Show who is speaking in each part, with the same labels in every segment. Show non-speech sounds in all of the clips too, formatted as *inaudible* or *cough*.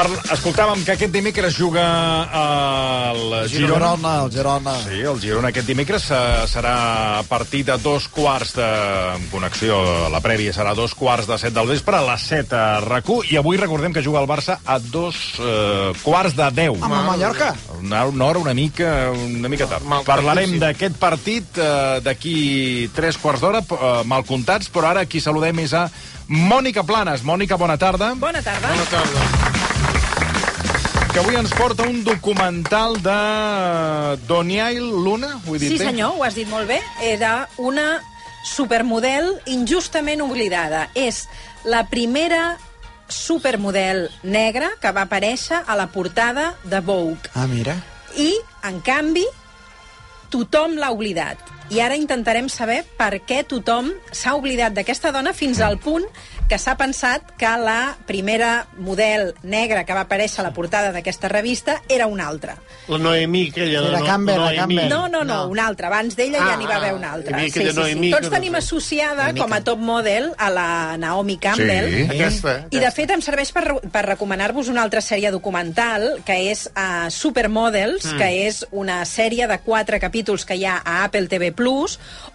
Speaker 1: Parl Escoltàvem que aquest dimecres juga el Girona.
Speaker 2: Girona, el Girona.
Speaker 1: Sí, el Girona aquest dimecres eh, serà a partir de dos quarts de... en connexió, la prèvia serà a dos quarts de set del vespre, a les set a rac i avui recordem que juga el Barça a dos eh, quarts de deu.
Speaker 2: Amb el Mallorca.
Speaker 1: Una, una hora una mica, una mica tard.
Speaker 3: Mal
Speaker 1: Parlarem
Speaker 3: sí.
Speaker 1: d'aquest partit eh, d'aquí tres quarts d'hora, eh, mal comptats, però ara qui saludem és a Mònica Planes. Mònica, bona tarda.
Speaker 4: Bona tarda.
Speaker 3: Bona tarda.
Speaker 1: Que avui ens porta un documental de Doniail Luna, ho he dit
Speaker 4: Sí,
Speaker 1: bé?
Speaker 4: senyor, ho has dit molt bé. Era una supermodel injustament oblidada. És la primera supermodel negra que va aparèixer a la portada de Vogue.
Speaker 2: Ah, mira.
Speaker 4: I, en canvi, tothom l'ha oblidat. I ara intentarem saber per què tothom s'ha oblidat d'aquesta dona fins al punt que s'ha pensat que la primera model negra que va aparèixer a la portada d'aquesta revista era una altra.
Speaker 3: La Noemí, aquella...
Speaker 2: Era
Speaker 3: no,
Speaker 2: Campbell, la
Speaker 3: Noemí.
Speaker 2: Campbell.
Speaker 4: No, no, no,
Speaker 2: No.
Speaker 4: una altra. Abans d'ella ja
Speaker 3: Ah,
Speaker 4: n'hi va haver una altra.
Speaker 3: havia aquella Noemí
Speaker 4: Tots tenim associada
Speaker 2: Noemí
Speaker 4: com a top model a la Naomi Campbell.
Speaker 1: Sí.
Speaker 3: Aquesta,
Speaker 4: I, de fet, em serveix per, per recomanar-vos una altra sèrie documental, que és uh, Supermodels, mm. que és una sèrie de quatre capítols que hi ha a Apple TV+,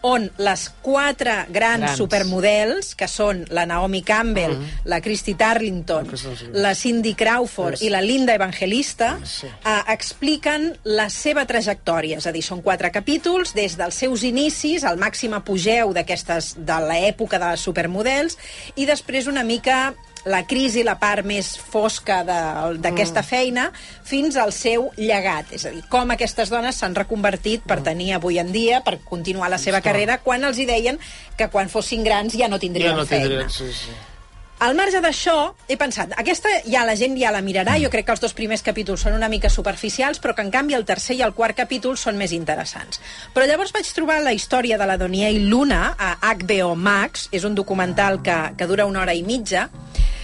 Speaker 4: on les quatre grans,
Speaker 2: Grans.
Speaker 4: supermodels, que són la Naomi Campbell, mm. la Christy Tarlington, la Cindy Crawford i la Linda Evangelista, uh, expliquen la seva trajectòria. És a dir, són quatre capítols, des dels seus inicis, al màxim apogeu d'aquestes de l'època de les supermodels, i després una mica la crisi, la part més fosca de- d'aquesta mm. feina, fins al seu llegat. És a dir, com aquestes dones s'han reconvertit per tenir avui en dia, per continuar la seva carrera, quan els hi deien que quan fossin grans ja no tindrien
Speaker 3: Ja no
Speaker 4: feina.
Speaker 3: tindrien... Sí, sí.
Speaker 4: Al marge d'això, he pensat, aquesta ja la gent ja la mirarà, jo crec que els dos primers capítols són una mica superficials, però que en canvi el tercer i el quart capítol són més interessants. Però llavors vaig trobar la història de la Donier Luna a HBO Max, és un documental que, que dura una hora i mitja,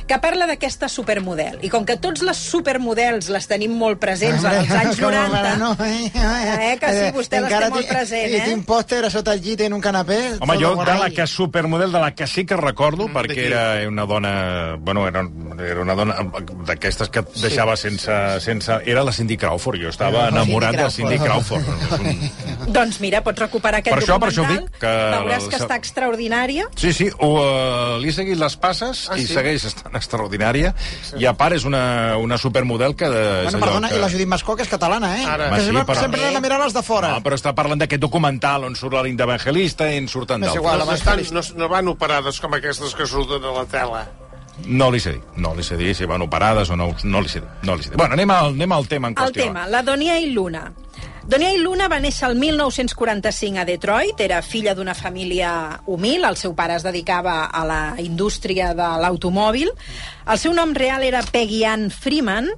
Speaker 4: que parla d'aquesta supermodel. I com que tots les supermodels les tenim molt presents
Speaker 2: Hombre,
Speaker 4: als anys
Speaker 2: com
Speaker 4: 90...
Speaker 2: ara no, *laughs* eh?
Speaker 4: Eh, que sí, vostè les té
Speaker 2: Encara
Speaker 4: molt present,
Speaker 2: I
Speaker 4: eh?
Speaker 2: tinc pòster a sota el llit en un canapé.
Speaker 1: Home, jo de la que supermodel, de la que sí que recordo,
Speaker 3: Mm,
Speaker 1: perquè era una dona... Bueno, era, era una dona d'aquestes que et deixava sense, sense... Era la Cindy Crawford, jo estava
Speaker 2: La
Speaker 1: enamorat de
Speaker 2: Cindy
Speaker 1: Cindy Crawford. *laughs* Un...
Speaker 4: Doncs mira, pots recuperar aquest
Speaker 1: Per això- per això
Speaker 4: documental,
Speaker 1: dic que
Speaker 4: veuràs que està extraordinària,
Speaker 1: Sí, sí, ho, uh, li he seguit les passes
Speaker 3: Ah,
Speaker 1: i
Speaker 3: sí?
Speaker 1: segueix estant extraordinària. I a part és una, una supermodel que... De,
Speaker 2: Bueno, perdona,
Speaker 1: que...
Speaker 2: i la Judit Mascó, que és catalana, eh?
Speaker 3: Ara.
Speaker 2: Que
Speaker 1: sí,
Speaker 2: sempre,
Speaker 1: però-
Speaker 2: sempre anem a mirar les de fora.
Speaker 1: No, però està parlant d'aquest documental on surt la Linda Evangelista i en surten d'altres.
Speaker 3: No,
Speaker 2: la
Speaker 3: estan, no, no van operades com aquestes que surten a la tela.
Speaker 1: No li sé dir, no li sé dir si van operades o no, no li sé dir. No li sé dir. Bueno, anem al, anem al tema en
Speaker 4: El
Speaker 1: qüestió.
Speaker 4: tema, la Donia i Luna. Donia i Luna va néixer el 1945 a Detroit, era filla d'una família humil, el seu pare es dedicava a la indústria de l'automòbil. El seu nom real era Peggy Ann Freeman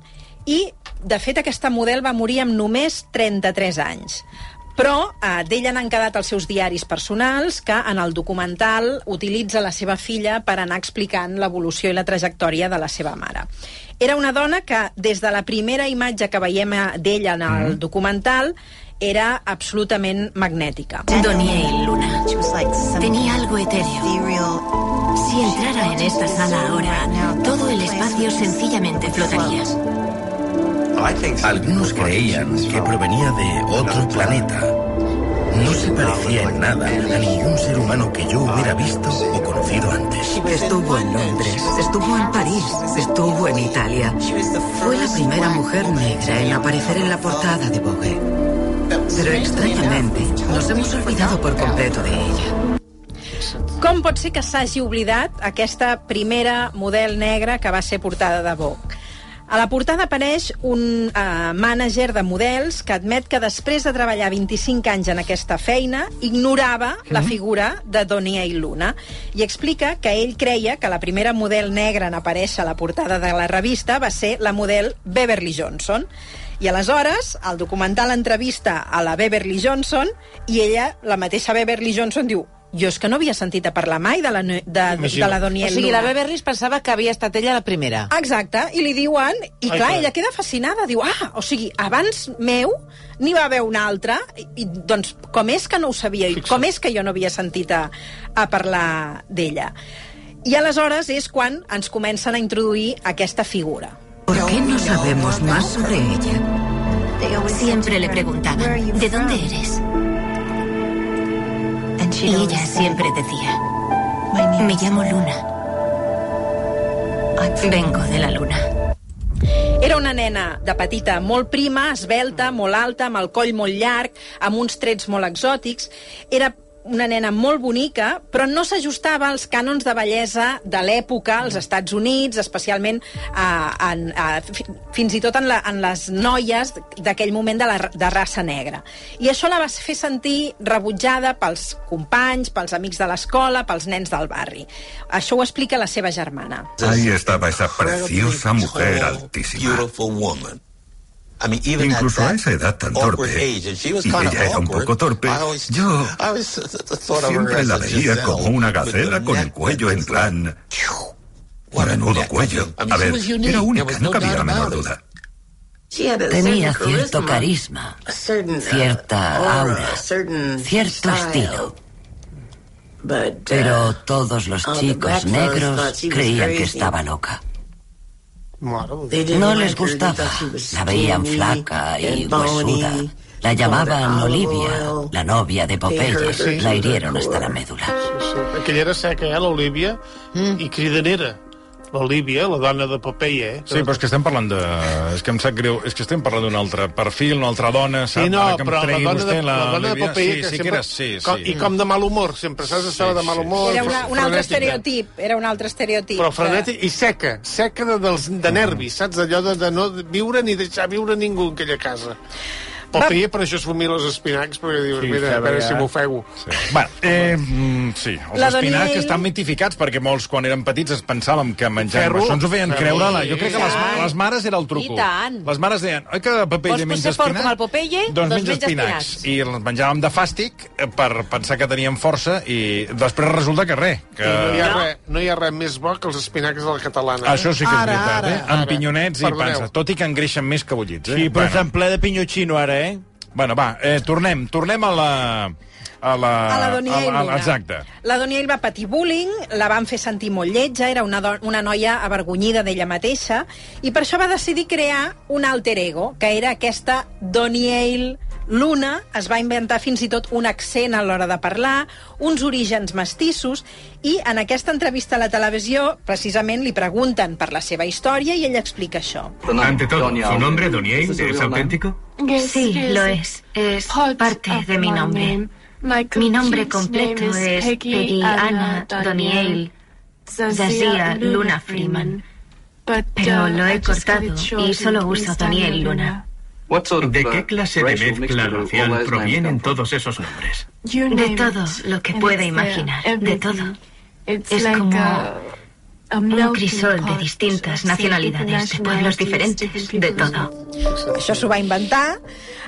Speaker 4: i, de fet, aquesta model va morir amb només 33 anys. Però eh, d'ella n'han quedat els seus diaris personals, que en el documental utilitza la seva filla per anar explicant l'evolució i la trajectòria de la seva mare. Era una dona que, des de la primera imatge que veiem eh, d'ella en el documental, era absolutament magnètica.
Speaker 5: Donier Luna. Tenía algo etéreo. Si entrara en esta sala ahora, todo el espacio sencillamente flotaría.
Speaker 6: Algunos creían que provenía de otro planeta. No se parecía en nada a ningún ser humano que yo hubiera visto o conocido antes.
Speaker 7: Estuvo en Londres, estuvo en París, estuvo en Italia. Fue la primera mujer negra en aparecer en la portada de Vogue. Pero extrañamente, nos hemos olvidado por completo de ella.
Speaker 4: Com pot ser que s'hagi oblidat aquesta primera model negra que va ser portada de Vogue? A la portada apareix un uh, mànager de models que admet que després de treballar 25 anys en aquesta feina ignorava la figura de Donia i Luna i explica que ell creia que la primera model negra en aparèixer a la portada de la revista va ser la model Beverly Johnson. I aleshores el documental entrevista a la Beverly Johnson i ella, la mateixa Beverly Johnson, diu jo és que no havia sentit a parlar mai de la, de, de la Donia
Speaker 8: O
Speaker 4: i
Speaker 8: sigui,
Speaker 4: Luna.
Speaker 8: la Beverly pensava que havia estat ella la primera.
Speaker 4: Exacte, i li diuen, i
Speaker 3: Ai,
Speaker 4: clar,
Speaker 3: clar.
Speaker 4: ella queda fascinada, diu, ah, o sigui, abans meu n'hi va haver una altra, i, i doncs com és que no ho sabia, i com és que jo no havia sentit a, a parlar d'ella? I aleshores és quan ens comencen a introduir aquesta figura.
Speaker 7: ¿Por qué no sabemos más sobre ella?
Speaker 5: Siempre le preguntaban, ¿de dónde eres? Y ella siempre decía, me llamo Luna. Vengo de la luna.
Speaker 4: Era una nena de petita molt prima, esbelta, molt alta, amb el coll molt llarg, amb uns trets molt exòtics. Era una nena molt bonica, però no s'ajustava als cànons de bellesa de l'època als Estats Units, especialment a, a, a, fi- fins i tot en, la, en les noies d'aquell moment de, la, de raça negra. I això la va fer sentir rebutjada pels companys, pels amics de l'escola, pels nens del barri. Això ho explica la seva germana.
Speaker 9: Ahí estaba esa preciosa mujer altísima. Incluso a esa edad tan torpe, y ella era un poco torpe, yo siempre la veía como una gacela con el cuello en plan... Menudo cuello. A ver, era única, no cabía la menor duda.
Speaker 7: Tenía cierto carisma, cierta aura, cierto estilo. Pero todos los chicos negros creían que estaba loca. No les gustaba. La veían flaca y huesuda. La llamaban Olivia, la novia de Popeye. La hirieron hasta la médula.
Speaker 3: Aquella era seca, eh, l'Olivia,
Speaker 2: Mm.
Speaker 3: i cridanera. L'Olivia, la dona de Popeye, eh?
Speaker 1: Sí, però és que estem parlant de... És que em sap greu. És que estem parlant d'un altre perfil, una altra dona, sap?
Speaker 3: Sí, no,
Speaker 1: Ara que
Speaker 3: però la dona, de,
Speaker 1: vostè
Speaker 3: la dona de Popeye,
Speaker 1: sí,
Speaker 3: que
Speaker 1: sí
Speaker 3: sempre...
Speaker 1: que era, sí,
Speaker 3: com,
Speaker 1: sí.
Speaker 3: I com de mal humor, sempre saps estava de mal humor.
Speaker 4: Era una, un altre estereotip, era un altre estereotip.
Speaker 3: Però frenètic i seca, seca de, dels, de nervis, saps? Allò de, de no viure ni deixar viure ningú en aquella casa. Popeye per això es fumia els espinacs, perquè dius,
Speaker 1: Sí,
Speaker 3: mira, a
Speaker 1: que
Speaker 3: veure
Speaker 1: veia-
Speaker 3: si m'ofego.
Speaker 1: Sí. Bueno, eh, mm, sí, els
Speaker 4: La
Speaker 1: espinacs estan mitificats perquè molts, quan érem petits, es pensàvem que això ens ho feien
Speaker 3: Ferro.
Speaker 1: creure. La, jo crec que les, les mares era el truco.
Speaker 8: I tant.
Speaker 1: Les mares deien, oi que Popeye
Speaker 8: Vols
Speaker 1: menja
Speaker 8: ser fort
Speaker 1: espinacs?
Speaker 8: com el Popeye?
Speaker 1: Doncs,
Speaker 8: Doncs
Speaker 1: menja
Speaker 8: menja
Speaker 1: espinacs.
Speaker 8: espinacs.
Speaker 1: I els menjàvem de fàstic eh, per pensar que teníem força i després resulta que res. Que...
Speaker 3: No hi, ha res, no hi ha res més bo que els espinacs de la catalana.
Speaker 1: Això sí que és
Speaker 2: Ara,
Speaker 1: veritat,
Speaker 2: ara.
Speaker 1: eh? Amb
Speaker 3: Ara.
Speaker 1: pinyonets i panses. Tot i que engreixen més que bullits, eh?
Speaker 2: Sí, però
Speaker 1: bueno,
Speaker 2: estan ple de pinyotxino ara, eh?
Speaker 1: Bueno, va, eh, tornem, tornem a la... A la,
Speaker 4: a la Doniell
Speaker 1: a la-
Speaker 4: Luna.
Speaker 1: Exacte.
Speaker 4: La Doniell va patir bullying, la van fer sentir molt lletja, era una, una noia avergonyida d'ella mateixa, i per això va decidir crear un alter ego, que era aquesta Doniell Luna, es va inventar fins i tot un accent a l'hora de parlar, uns orígens mestissos, i en aquesta entrevista a la televisió, precisament, li pregunten per la seva història i ella explica això.
Speaker 10: Ante todo, ¿su nombre, Doniel, es auténtico?
Speaker 5: Sí, lo es. Es parte de mi nombre. Mi nombre completo es Peggy Anna Doniel Zazia Luna Freeman. Pero lo he cortado y solo uso Doniel Luna.
Speaker 10: ¿De qué clase de mezcla racial provienen todos esos nombres?
Speaker 5: De todo lo que pueda imaginar, de todo. Es como un crisol de distintas nacionalidades, de pueblos diferentes, de todo.
Speaker 4: Això s'ho va inventar,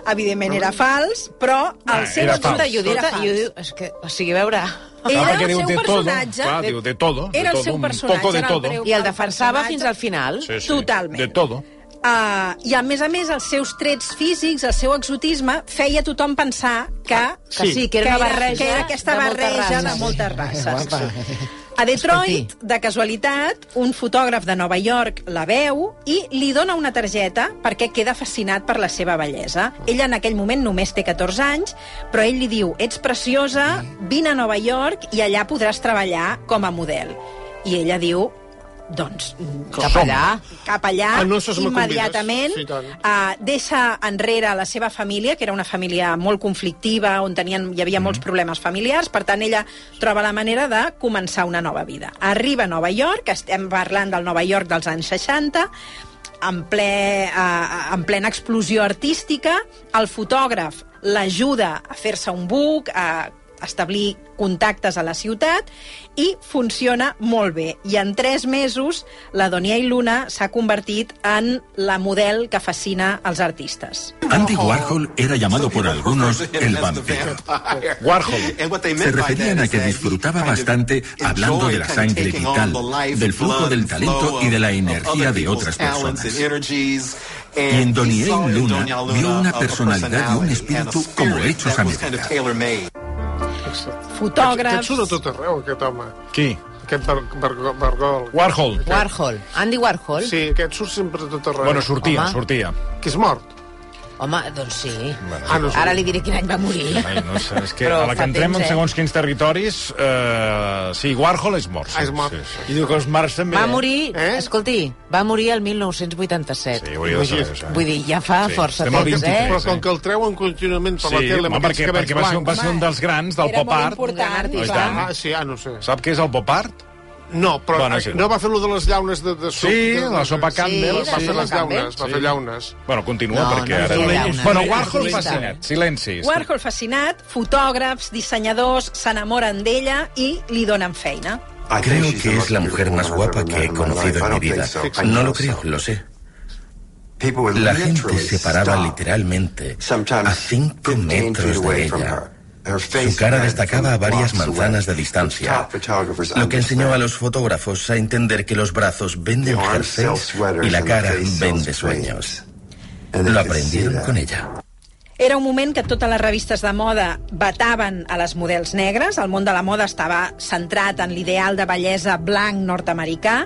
Speaker 4: evidentment era fals, però el
Speaker 1: Ah,
Speaker 4: seu
Speaker 1: era fals.
Speaker 8: Escolta, i ho diu,
Speaker 4: Era
Speaker 8: i ho
Speaker 4: fals.
Speaker 8: diu, és que, o sigui, a veure...
Speaker 4: Era el seu
Speaker 1: de todo,
Speaker 4: personatge.
Speaker 1: clar, diu de todo,
Speaker 4: Era el
Speaker 1: todo,
Speaker 4: seu
Speaker 1: un
Speaker 4: personatge.
Speaker 1: poco de
Speaker 4: era
Speaker 1: todo.
Speaker 8: I el defensava fins al final?
Speaker 1: Sí, sí.
Speaker 4: Totalment.
Speaker 1: De todo.
Speaker 4: Uh, I, a més a més, els seus trets físics, el seu exotisme, feia tothom pensar que...
Speaker 8: Que sí, que era una barreja
Speaker 4: que era aquesta
Speaker 8: de moltes
Speaker 4: barreja
Speaker 8: races.
Speaker 4: de moltes races.
Speaker 2: Guapa.
Speaker 4: A Detroit, de casualitat, un fotògraf de Nova York la veu i li dona una targeta perquè queda fascinat per la seva bellesa. Ella en aquell moment només té 14 anys, però ell li diu, ets preciosa, vine a Nova York i allà podràs treballar com a model. I ella diu, doncs,
Speaker 8: Cap allà.
Speaker 4: cap allà,
Speaker 3: Ah, no,
Speaker 4: immediatament.
Speaker 3: Sí,
Speaker 4: uh, deixa enrere la seva família, que era una família molt conflictiva, on tenien, hi havia molts problemes familiars, per tant, ella troba la manera de començar una nova vida. Arriba a Nova York, estem parlant del Nova York dels anys 60, en, ple, uh, en plena explosió artística, el fotògraf l'ajuda a fer-se un book, a establir contactes a la ciutat i funciona molt bé. I en tres mesos la Donia i Luna s'ha convertit en la model que fascina els artistes.
Speaker 6: Andy Warhol era llamado por algunos el vampiro.
Speaker 1: Warhol.
Speaker 6: Se referían a que disfrutaba bastante hablando de la sangre vital, del flujo del talento y de la energía de otras personas. Y en Doniel Luna vio una personalidad y un espíritu como hechos a medida.
Speaker 4: Fotògrafs...
Speaker 3: Aquest surt a tot arreu, aquest home.
Speaker 1: Qui?
Speaker 3: Aquest Bar Bar Bargol.
Speaker 1: Warhol.
Speaker 8: Warhol. Andy Warhol.
Speaker 3: Sí, aquest surt sempre a tot arreu.
Speaker 1: Bueno, sortia,
Speaker 8: Home.
Speaker 1: sortia.
Speaker 3: Que és mort.
Speaker 8: Home, doncs sí.
Speaker 3: Ah, no sé.
Speaker 8: Ara li diré quin any va morir.
Speaker 1: Ai, no sé, és que
Speaker 8: Però
Speaker 1: a la que entrem
Speaker 8: temps,
Speaker 1: en
Speaker 8: eh?
Speaker 1: segons quins territoris... Eh, sí, Warhol és mort. Sí,
Speaker 3: Ah, és mort.
Speaker 1: Sí, sí.
Speaker 2: I diu que els Marx també.
Speaker 8: Va
Speaker 2: eh?
Speaker 8: morir,
Speaker 3: Eh?
Speaker 8: escolti, va morir el 1987.
Speaker 1: Sí, hauria de saber això. eh?
Speaker 8: Vull dir, ja fa
Speaker 1: Sí,
Speaker 8: força temps,
Speaker 1: 23,
Speaker 8: eh?
Speaker 3: Però com que el treuen contínuament per la
Speaker 1: Sí,
Speaker 3: tele
Speaker 1: home,
Speaker 3: amb aquests
Speaker 1: perquè, perquè va ser, un- va ser un dels grans del
Speaker 4: Era
Speaker 1: pop
Speaker 4: molt
Speaker 1: art.
Speaker 4: important,
Speaker 1: I
Speaker 4: clar.
Speaker 1: tant.
Speaker 3: Ah, sí, ah, no sé.
Speaker 1: Sap què és el pop art?
Speaker 3: No, però
Speaker 1: Bueno, sí.
Speaker 3: no va fer lo de les llaunes de, de suc.
Speaker 1: Sí,
Speaker 3: de,
Speaker 1: la sopa Campbell.
Speaker 3: va
Speaker 8: sí,
Speaker 3: fer
Speaker 8: la
Speaker 3: les llaunes, va fer llaunes.
Speaker 1: Bueno, continua,
Speaker 8: No,
Speaker 1: perquè
Speaker 8: no
Speaker 1: ara...
Speaker 8: feia llaunes.
Speaker 1: Bueno, Warhol fascinat. Silenci.
Speaker 4: Warhol fascinat, fotògrafs, dissenyadors s'enamoren d'ella i li donen feina.
Speaker 11: Creo que es la mujer más guapa que he conocido en mi vida. No lo creo, lo sé. La gente se paraba literalmente a cinco metros de ella. Su cara destacaba a varias manzanas de distancia, lo que enseñó a los fotógrafos a entender que los brazos venden jerseys y la cara vende sueños. Lo aprendieron con ella.
Speaker 4: Era un moment que totes les revistes de moda vetaven a les models negres, el món de la moda estava centrat en l'ideal de bellesa blanc nord-americà,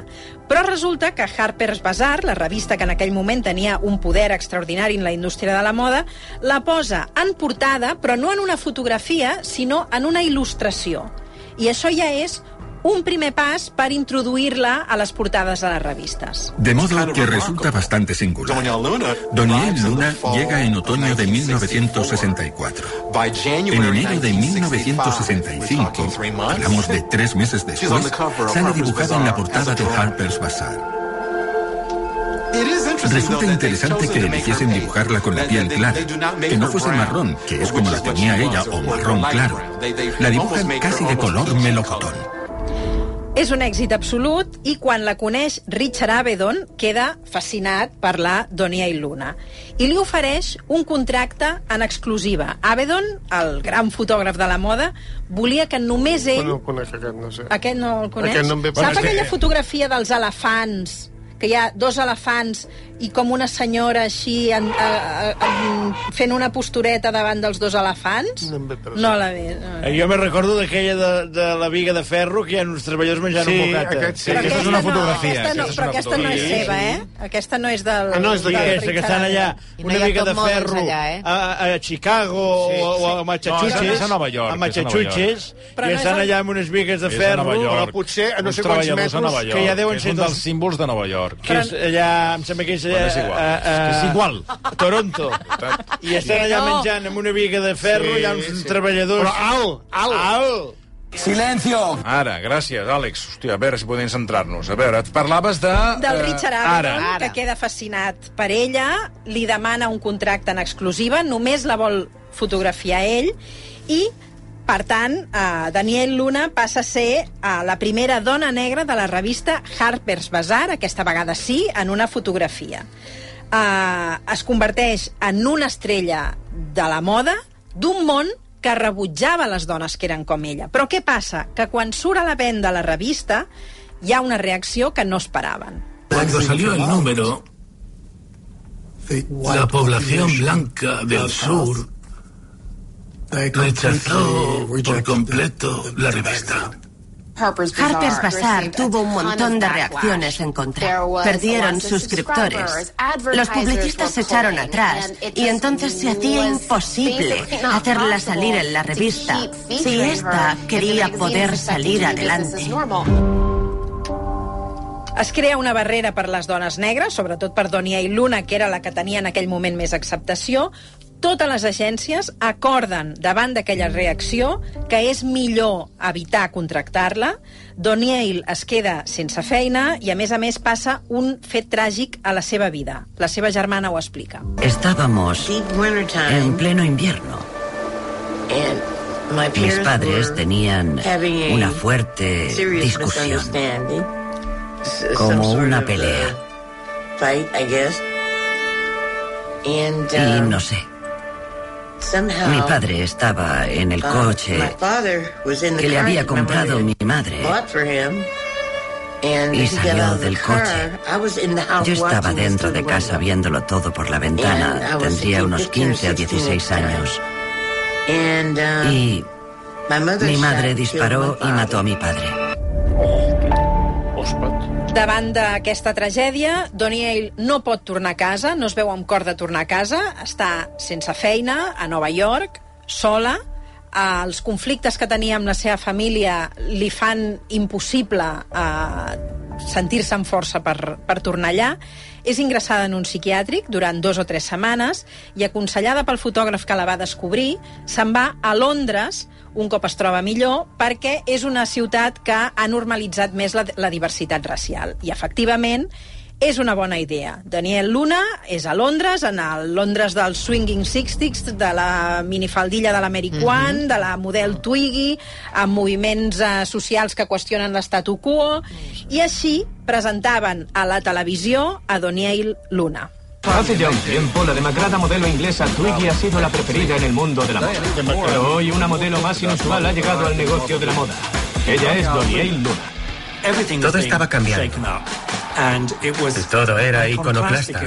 Speaker 4: però resulta que Harper's Bazaar, la revista que en aquell moment tenia un poder extraordinari en la indústria de la moda, la posa en portada, però no en una fotografia, sinó en una il·lustració. I això ja és un primer pas per introduir-la a les portades de les revistes.
Speaker 6: De modo que resulta bastante singular. Doniel Luna llega en otoño de 1964. En enero de 1965, hablamos de tres meses después, sale dibujada en la portada de Harper's Bazaar. Resulta interesante que eligiesen dibujarla con la piel clara, que no fuese marrón, que es como la tenía ella, o marrón claro. La dibujan casi de color melocotón.
Speaker 4: És un èxit absolut i quan la coneix Richard Avedon queda fascinat per la Donier Luna i li ofereix un contracte en exclusiva. Avedon, el gran fotògraf de la moda, volia que només ell...
Speaker 3: No el conec, aquest, no sé.
Speaker 4: Aquest no el coneix?
Speaker 3: Aquest no em ve
Speaker 4: Sap aquella fotografia dels elefants que hi ha dos elefants i com una senyora així en, a, a, a, fent una postureta davant dels dos elefants?
Speaker 3: No.
Speaker 4: No la ve. No.
Speaker 2: Eh, Jo me recordo d'aquella de, de la viga de ferro que hi ha uns treballadors menjant
Speaker 3: Sí,
Speaker 2: un bocata.
Speaker 3: aquest sí.
Speaker 4: Però
Speaker 1: aquesta és una fotografia,
Speaker 4: Aquesta no,
Speaker 1: aquesta és
Speaker 4: però
Speaker 1: una
Speaker 4: aquesta no és seva, eh? Aquesta no és del...
Speaker 3: Ah, no, és
Speaker 2: Sí,
Speaker 3: del
Speaker 2: aquesta, que estan allà,
Speaker 8: I no
Speaker 2: una mica de ferro
Speaker 8: allà, eh?
Speaker 2: a, a Chicago
Speaker 3: Sí,
Speaker 2: o, o a
Speaker 1: No,
Speaker 2: Massachusetts.
Speaker 1: és a Nova York,
Speaker 2: A Massachusetts. I
Speaker 4: no
Speaker 2: estan allà amb unes vigues de ferro.
Speaker 3: Però potser a no sé quants metres,
Speaker 2: que ja deuen
Speaker 1: és
Speaker 2: ser
Speaker 1: dels símbols de Nova York.
Speaker 2: Que és allà, em sembla que és
Speaker 1: és igual,
Speaker 2: a, a,
Speaker 1: és igual.
Speaker 2: a Toronto. I estan allà
Speaker 8: no.
Speaker 2: menjant amb una viga de ferro,
Speaker 3: Sí,
Speaker 2: hi ha uns
Speaker 3: sí.
Speaker 2: treballadors...
Speaker 3: Però alt, alt.
Speaker 2: Alt!
Speaker 1: Ara, gràcies, Àlex. Hòstia, a veure si podem centrar-nos. A veure, et parlaves de...
Speaker 4: Del
Speaker 1: eh,
Speaker 4: Richard
Speaker 1: Ara.
Speaker 8: Ara.
Speaker 4: que queda fascinat per ella, li demana un contracte en exclusiva, només la vol fotografiar ell, i, per tant, eh, Daniel Luna passa a ser eh, la primera dona negra de la revista Harper's Bazaar, aquesta vegada sí, en una fotografia. Eh, es converteix en una estrella de la moda d'un món que rebutjava les dones que eren com ella. Però què passa? Que quan surt a la venda la revista hi ha una reacció que no esperaven.
Speaker 12: Cuando salió el número, la población blanca del sur rechazó por completo la revista.
Speaker 13: Harper's Bazaar tuvo un montón de reacciones en contra. Perdieron suscriptores. Los publicistas se echaron atrás y entonces se hacía imposible hacerla salir en la revista si ésta quería poder salir adelante.
Speaker 4: Es crea una barrera per les dones negres, sobretot per Donia i Luna, que era la que tenia en aquell moment més acceptació. Totes les agències acorden davant d'aquella reacció que és millor evitar contractar-la. Doniel es queda sense feina i, a més a més, passa un fet tràgic a la seva vida. La seva germana ho explica.
Speaker 7: Estábamos en pleno invierno. Mis padres tenían una fuerte discusión, como una pelea. Y no sé. Mi padre estaba en el coche que le había comprado mi madre y salió del coche. Yo estaba dentro de casa viéndolo todo por la ventana. Tendría unos 15 o 16 años. Y mi madre disparó y mató a mi padre.
Speaker 4: Davant d'aquesta tragèdia, Doniel no pot tornar a casa, no es veu amb cor de tornar a casa, està sense feina, a Nova York, sola, eh, els conflictes que tenia amb la seva família li fan impossible eh, sentir-se amb força per, per tornar allà. És ingressada en un psiquiàtric durant dos o tres setmanes i, aconsellada pel fotògraf que la va descobrir, se'n va a Londres un cop es troba millor, perquè és una ciutat que ha normalitzat més la, la diversitat racial. I, efectivament, és una bona idea. Daniel Luna és a Londres, en el Londres del Swinging Sixties, de la minifaldilla de l'Americ One, mm -hmm. de la model Twiggy, amb moviments eh, socials que qüestionen l'estatu quo, i així presentaven a la televisió a Daniel Luna.
Speaker 10: Hace ya un tiempo, la demacrada modelo inglesa Twiggy ha sido la preferida en el mundo de la moda. Pero hoy una modelo más inusual ha llegado al negocio de la moda. Ella es Doniel Luna.
Speaker 11: Todo estaba cambiando. Todo era iconoclasta.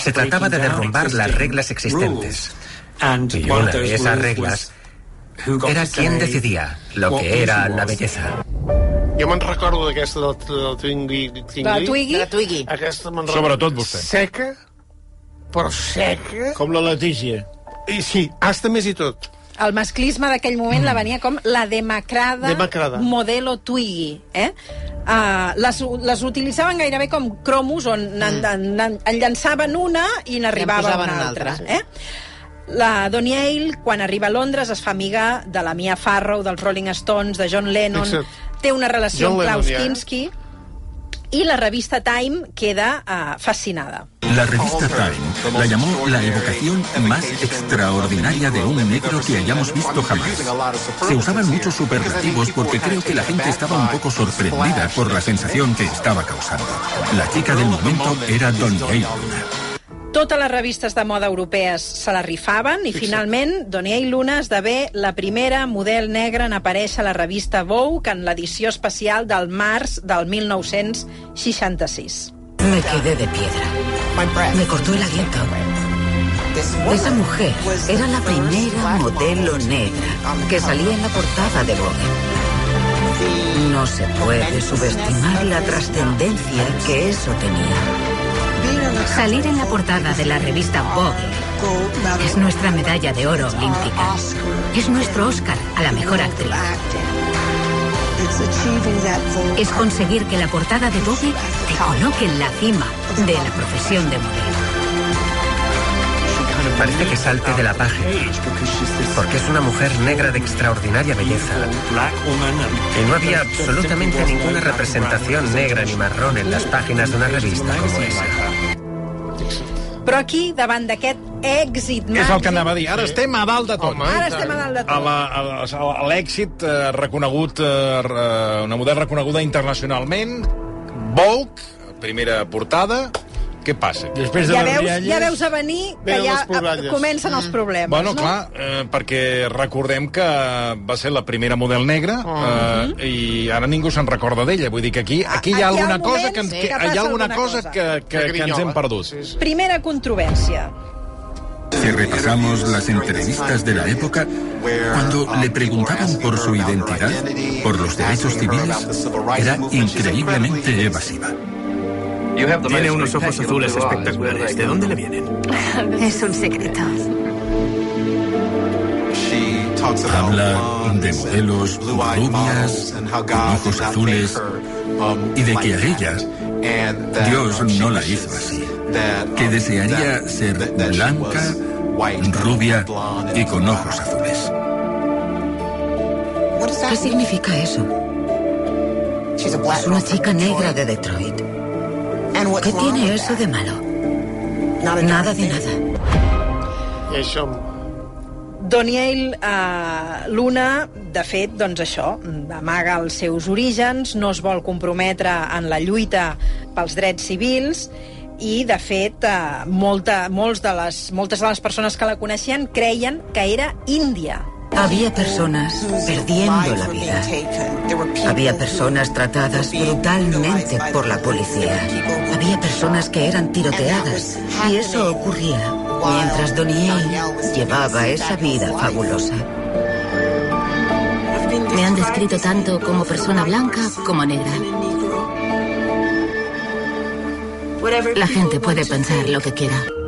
Speaker 11: Se trataba de derrumbar las reglas existentes. Y una de esas reglas era quien decidía lo que era la belleza.
Speaker 3: Jo me'n recordo d'aquesta del, del Twiggy.
Speaker 4: De la Twiggy?
Speaker 8: De la Twiggy.
Speaker 3: Aquesta me'n recordo.
Speaker 1: Sobretot vostè.
Speaker 3: Seca, però seca.
Speaker 2: Com la Letícia.
Speaker 3: I sí, hasta més i tot.
Speaker 4: El masclisme d'aquell moment la venia com la demacrada,
Speaker 3: Demacrada.
Speaker 4: modelo Twiggy. Eh? Uh, les, les utilitzaven gairebé com cromos on mm. en, en, en, en llançaven una i n'arribava una
Speaker 8: una
Speaker 4: altra.
Speaker 8: altra,
Speaker 4: Eh? La Donny Hale, quan arriba a Londres, es fa amiga de la Mia Farrow, dels Rolling Stones, de John Lennon,
Speaker 3: Fixa't.
Speaker 4: té una relació
Speaker 3: John
Speaker 4: amb Klaus
Speaker 3: Lennon, ja,
Speaker 4: i la revista Time queda uh, fascinada.
Speaker 6: La revista Time la llamó la evocación más extraordinaria de un negro que hayamos visto jamás. Se usaban muchos superlativos porque creo que la gente estaba un poco sorprendida por la sensación que estaba causando. La chica del momento era Don Luna.
Speaker 4: Totes les revistes de moda europees se la rifaven i finalment Donier Luna esdevé la primera model negra en aparèixer a la revista Vogue en l'edició especial del març del 1966.
Speaker 7: Me quedé de piedra. Me cortó el aliento. Esa mujer era la primera modelo negra que salía en la portada de Vogue. No se puede subestimar la trascendencia que eso tenía.
Speaker 14: Salir en la portada de la revista Vogue es nuestra medalla de oro olímpica. Es nuestro Oscar a la mejor actriz. Es conseguir que la portada de Vogue te coloque en la cima de la profesión de modelo.
Speaker 11: Parece que salte de la página, porque es una mujer negra de extraordinaria belleza. Y no había absolutamente ninguna representación negra ni marrón en las páginas de una revista como esa.
Speaker 4: Però aquí, davant d'aquest èxit
Speaker 1: És el que anava a dir. Ara estem a dalt de tot.
Speaker 4: Home, Ara estem a dalt de tot.
Speaker 1: a l'èxit eh, reconegut, eh, re- una model reconeguda internacionalment, Vogue, primera portada, què passa?
Speaker 2: Després
Speaker 4: Ja veus, ja veus a venir que ja
Speaker 1: ploralles.
Speaker 4: comencen els problemes,
Speaker 1: Bueno,
Speaker 4: no?
Speaker 1: clar, eh, perquè recordem que va ser la primera model negra eh, i ara ningú se'n recorda d'ella. Vull dir que aquí, aquí hi ha
Speaker 4: Aquí hi ha
Speaker 1: alguna cosa que, ens,
Speaker 4: que
Speaker 1: que, hi ha alguna cosa
Speaker 4: cosa.
Speaker 1: que, que, que ens hem perdut.
Speaker 4: Primera controvèrsia.
Speaker 6: Si repasamos las entrevistas de la época, cuando le preguntaban por su identidad, por los derechos civiles, era increíblemente evasiva.
Speaker 10: Tiene unos ojos azules espectaculares. ¿De dónde le vienen?
Speaker 14: Es un secreto.
Speaker 6: Habla de modelos rubias, con ojos azules, y de que a ella Dios no la hizo así. Que desearía ser blanca, rubia y con ojos azules.
Speaker 7: ¿Qué significa eso? Es una chica negra de Detroit. ¿Qué tiene eso de malo? Nada de nada.
Speaker 3: I això...
Speaker 4: Doniel eh, Luna, de fet, doncs això, amaga els seus orígens, no es vol comprometre en la lluita pels drets civils i, de fet, eh, molta, molts de les, moltes de les persones que la coneixien creien que era índia.
Speaker 7: Había personas perdiendo la vida. Había personas tratadas brutalmente por la policía. Había personas que eran tiroteadas. Y eso ocurría mientras Doniel llevaba esa vida fabulosa.
Speaker 14: Me han descrito tanto como persona blanca como negra.
Speaker 7: La gente puede pensar lo que quiera.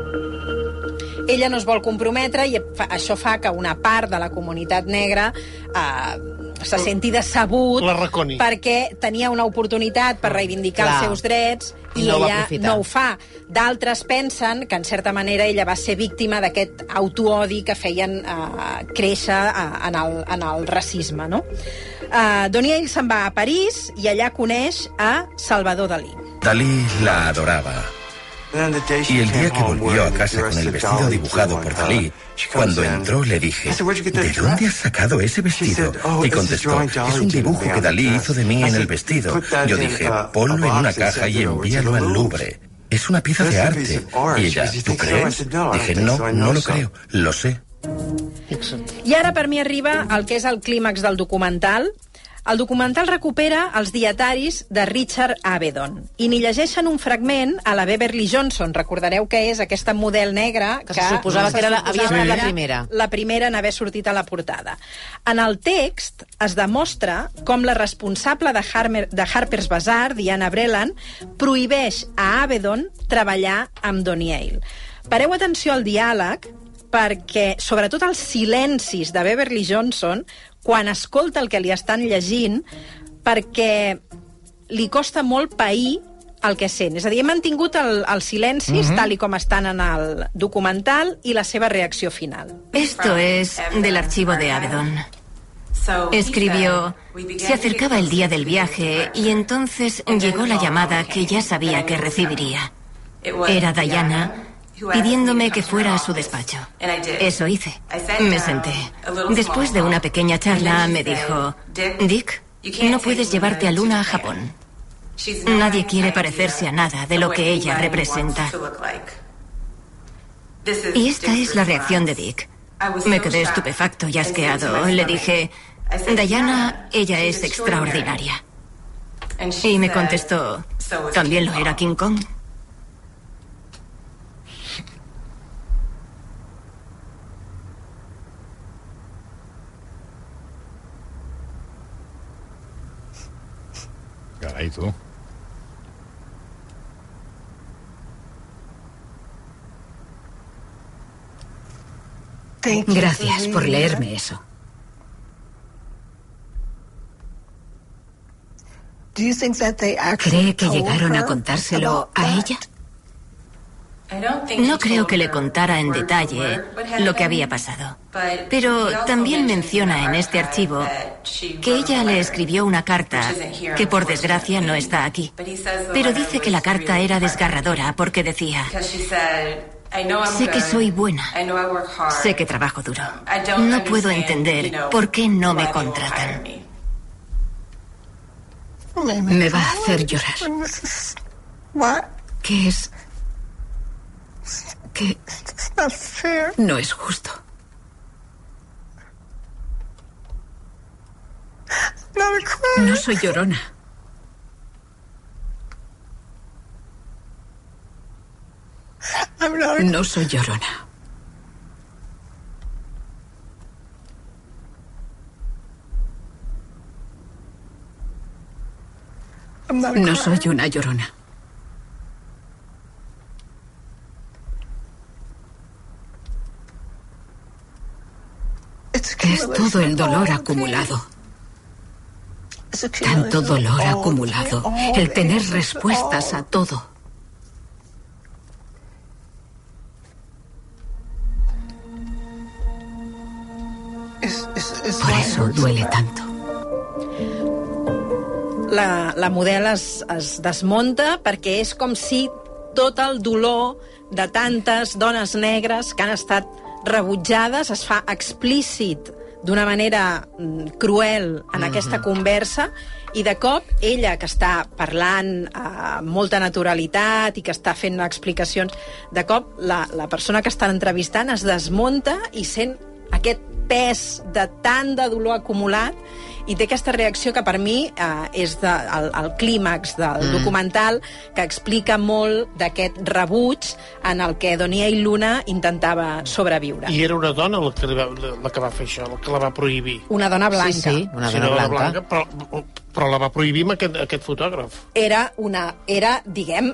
Speaker 4: Ella no es vol comprometre i fa, això fa que una part de la comunitat negra eh, se senti decebut
Speaker 3: La raconi.
Speaker 4: perquè tenia una oportunitat per reivindicar
Speaker 8: Clar.
Speaker 4: els seus drets
Speaker 8: I
Speaker 4: i
Speaker 8: no ho va
Speaker 4: ella no ho fa. D'altres pensen que, en certa manera, ella va ser víctima d'aquest autoodi que feien eh, créixer eh, en, el, en el racisme, no? Eh, Doniell se'n va a París i allà coneix a Salvador Dalí.
Speaker 11: Dalí la adoraba. Y el día que volvió a casa con el vestido dibujado por Dalí, cuando entró le dije, ¿de dónde has sacado ese vestido? Y contestó, es un dibujo que Dalí hizo de mí en el vestido. Yo dije, ponlo en una caja y envíalo al Louvre. Es una pieza de arte. Y ella, ¿tú crees? Dije, no, no lo creo, lo sé.
Speaker 4: I ara per mi arriba el que és el clímax del documental. El documental recupera els dietaris de Richard Avedon i n'hi llegeixen un fragment a la Beverly Johnson. Recordareu que és aquesta model negra
Speaker 8: Que se suposava que era la- havia estat la primera.
Speaker 4: la primera en haver sortit a la portada. En el text es demostra com la responsable de, Harmer, de Harper's Bazaar, Diana Breland, prohibeix a Avedon treballar amb Doniell. Pareu atenció al diàleg perquè, sobretot els silencis de Beverly Johnson, quan escolta el que li estan llegint, perquè li costa molt pair el que sent. És a dir, he mantingut el, els silencis
Speaker 15: Mhm.
Speaker 4: tal i com estan en el documental i la seva reacció final.
Speaker 15: Esto es del archivo de Avedon. Escribió, se acercaba el día del viaje y entonces llegó la llamada que ya sabía que recibiría. Era Diana pidiéndome que fuera a su despacho. Eso hice. Me senté. Después de una pequeña charla me dijo, Dick, no puedes llevarte a Luna a Japón. Nadie quiere parecerse a nada de lo que ella representa. Y esta es la reacción de Dick. Me quedé estupefacto y asqueado. Le dije, Diana, ella es extraordinaria. Y me contestó, ¿también lo era King Kong?
Speaker 7: Gracias por leerme eso. ¿Cree que llegaron a contárselo a ella?
Speaker 15: No creo que le contara en detalle lo que había pasado. Pero también menciona en este archivo que ella le escribió una carta que por desgracia no está aquí. Pero dice que la carta era desgarradora porque decía, sé que soy buena, sé que trabajo duro. No puedo entender por qué no me contratan.
Speaker 7: Me va a hacer llorar. ¿Qué es? Que no es justo. No soy llorona. No soy llorona. No soy una llorona. Es todo el dolor acumulado. Tanto dolor acumulado. El tener respuestas a todo. Por eso duele tanto.
Speaker 4: La, la model es, es desmunta perquè és com si tot el dolor de tantes dones negres que han estat rebutjades es fa explícit d'una manera mm, cruel en
Speaker 8: Mhm.
Speaker 4: aquesta conversa i de cop ella que està parlant amb molta naturalitat i que està fent explicacions, de cop la, la persona que està entrevistant es desmunta i sent aquest pes de tant de dolor acumulat i té aquesta reacció que per mi eh, és de, el, el clímax del
Speaker 3: Mm.
Speaker 4: documental que explica molt d'aquest rebuig en el que Donia i Luna intentava sobreviure.
Speaker 3: I era una dona la que, va, la que va fer això, la que la va prohibir.
Speaker 4: Una dona blanca.
Speaker 8: Sí, sí, una
Speaker 3: Sí,
Speaker 8: dona
Speaker 3: una
Speaker 8: blanca.
Speaker 3: blanca però, però la va prohibir amb aquest, aquest fotògraf.
Speaker 4: Era, una, era diguem,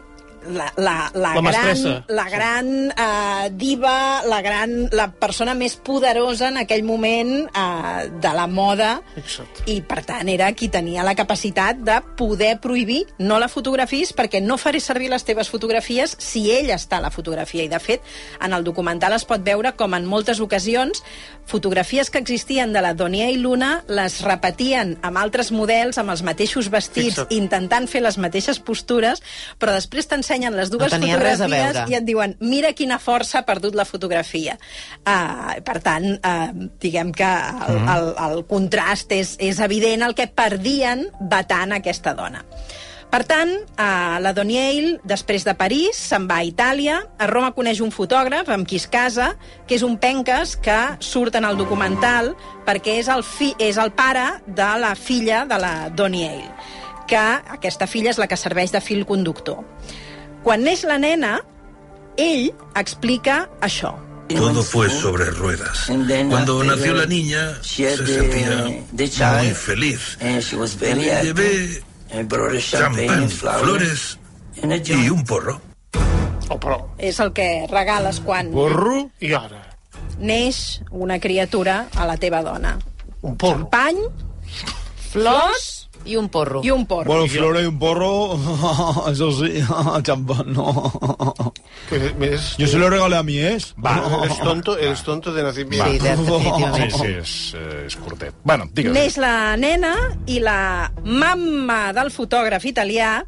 Speaker 4: la, la, la,
Speaker 3: La
Speaker 4: gran,
Speaker 3: mestressa.
Speaker 4: la gran uh, diva, la, gran, la persona més poderosa en aquell moment uh, de la moda
Speaker 3: Exacte.
Speaker 4: i per tant era qui tenia la capacitat de poder prohibir no la fotografies perquè no faré servir les teves fotografies si ell està a la fotografia i de fet en el documental es pot veure com en moltes ocasions fotografies que existien de la Donia i Luna les repetien amb altres models amb els mateixos vestits
Speaker 3: Fixa't.
Speaker 4: intentant fer les mateixes postures però després t'ensenyen les dues
Speaker 8: No a
Speaker 4: fotografies i et diuen mira quina força ha perdut la fotografia uh, per tant uh, diguem que el,
Speaker 8: Mhm.
Speaker 4: el, el contrast és, és evident el que perdien vetant aquesta dona per tant, eh, la Doniel, després de París, se'n va a Itàlia. A Roma coneix un fotògraf amb qui es casa, que és un penques que surt en el documental perquè és el, fi, és el pare de la filla de la Doniel, que aquesta filla és la que serveix de fil conductor. Quan neix la nena, ell explica això.
Speaker 12: Todo fue sobre ruedas. Cuando nació la niña, se sentía muy feliz. Le llevé champán, flores y un porro.
Speaker 3: Oh, però...
Speaker 4: És el que regales quan
Speaker 3: Borro i ara.
Speaker 4: neix una criatura a la teva dona.
Speaker 3: Un porro.
Speaker 4: Champany, flors
Speaker 8: I un porro.
Speaker 4: i un porro.
Speaker 2: Bueno, flores y un porro, *laughs* eso sí, *laughs* champán, no.
Speaker 3: Que més...
Speaker 2: Yo se lo regalé a mi ex.
Speaker 3: Va, eres tonto, eres tonto de nacimiento.
Speaker 8: Sí, de-
Speaker 1: Sí,
Speaker 8: definitivament.
Speaker 1: sí, és, eh, és curtet. Bueno, digues.
Speaker 4: Neix la nena i la mamma del fotògraf italià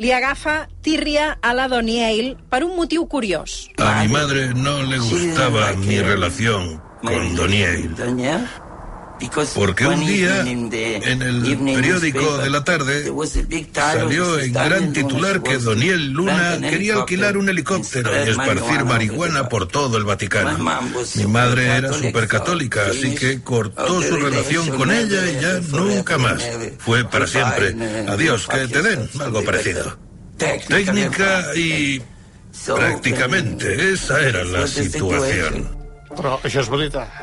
Speaker 4: li agafa tírria a la Doniel per un motiu curiós.
Speaker 12: A mi madre no le gustaba mi relación con Doniel. Porque un día, en el periódico de la tarde, salió en gran titular que Doniel Luna quería alquilar un helicóptero y esparcir marihuana por todo el Vaticano. Mi madre era supercatólica, así que cortó su relación con ella y ya nunca más. Fue para siempre. Adiós, que te den algo parecido. Técnica y prácticamente esa era la situación.
Speaker 3: Però això és veritat.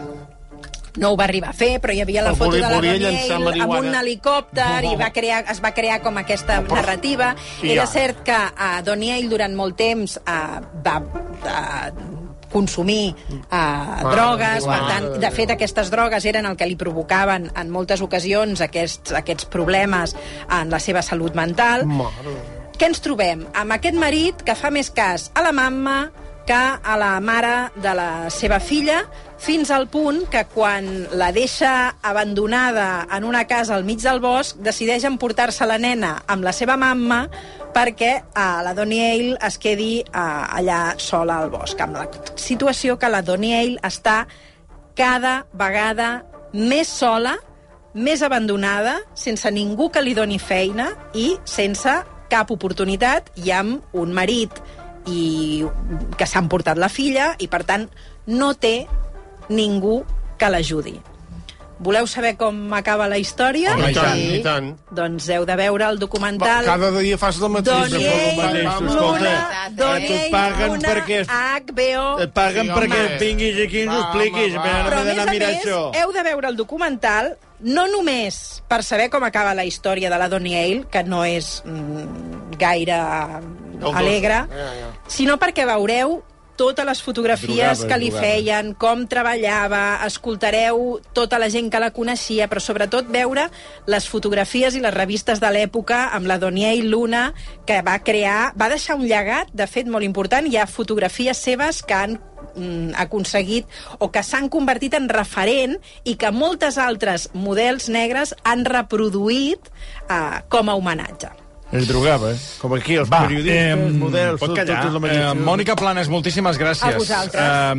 Speaker 4: No ho va arribar a fer, però hi havia la
Speaker 3: Però
Speaker 4: foto
Speaker 3: volia-
Speaker 4: de la
Speaker 3: llançar
Speaker 4: amb un helicòpter
Speaker 3: No.
Speaker 4: i va crear, es va crear com aquesta
Speaker 3: però-
Speaker 4: narrativa.
Speaker 3: I
Speaker 4: Era cert que uh, Doniel durant molt temps uh, va uh, consumir uh, drogues, per
Speaker 3: mare
Speaker 4: tant,
Speaker 3: de
Speaker 4: de fet aquestes drogues eren el que li provocaven en moltes ocasions aquests, aquests problemes en la seva salut mental.
Speaker 3: Mare.
Speaker 4: Què ens trobem? Amb aquest marit que fa més cas a la mamma que a la mare de la seva filla, fins al punt que quan la deixa abandonada en una casa al mig del bosc, decideix emportar-se la nena amb la seva mamma perquè eh, la Doniel es quedi eh, allà sola al bosc, amb la situació que la Doniel està cada vegada més sola, més abandonada, sense ningú que li doni feina i sense cap oportunitat i amb un marit i que s'ha emportat la filla i, per tant, no té ningú que l'ajudi. Voleu saber com acaba la història?
Speaker 3: Home, i
Speaker 8: Sí.
Speaker 3: tant, i tant.
Speaker 4: Doncs heu de veure el
Speaker 3: Va,
Speaker 4: documental
Speaker 3: cada dia fas el mateix. Va, va, va,
Speaker 2: escolta,
Speaker 4: Luna,
Speaker 2: eh,
Speaker 4: Donier,
Speaker 2: t'ho paguen
Speaker 4: Luna,
Speaker 2: perquè-
Speaker 4: HBO...
Speaker 2: Et paguen
Speaker 3: Sí,
Speaker 2: perquè
Speaker 3: home.
Speaker 2: vinguis aquí i ens ho
Speaker 3: Va,
Speaker 2: expliquis.
Speaker 3: home, va.
Speaker 2: Però
Speaker 4: Però,
Speaker 2: no
Speaker 4: a més a
Speaker 2: a
Speaker 4: més,
Speaker 2: això.
Speaker 4: heu de veure el documental no només per saber com acaba la història de la Doniel, que no és mm, gaire
Speaker 3: dos.
Speaker 4: alegre,
Speaker 3: Ja, ja.
Speaker 4: sinó perquè veureu totes les fotografies
Speaker 2: Drogava,
Speaker 4: que li
Speaker 2: drogava.
Speaker 4: feien, com treballava, escoltareu tota la gent que la coneixia, però sobretot veure les fotografies i les revistes de l'època amb la Doniel Luna, que va crear, va deixar un llegat, de fet, molt important. Hi ha fotografies seves que han mm, aconseguit o que s'han convertit en referent i que moltes altres models negres han reproduït eh, com a homenatge.
Speaker 2: Es drogava, eh? Com aquí, els
Speaker 1: Va,
Speaker 2: periodistes,
Speaker 1: eh,
Speaker 2: models,
Speaker 1: pot
Speaker 2: tot,
Speaker 1: callar.
Speaker 2: tot el mateix.
Speaker 1: Eh, Mònica Planes, moltíssimes gràcies.
Speaker 4: A vosaltres.
Speaker 1: Eh,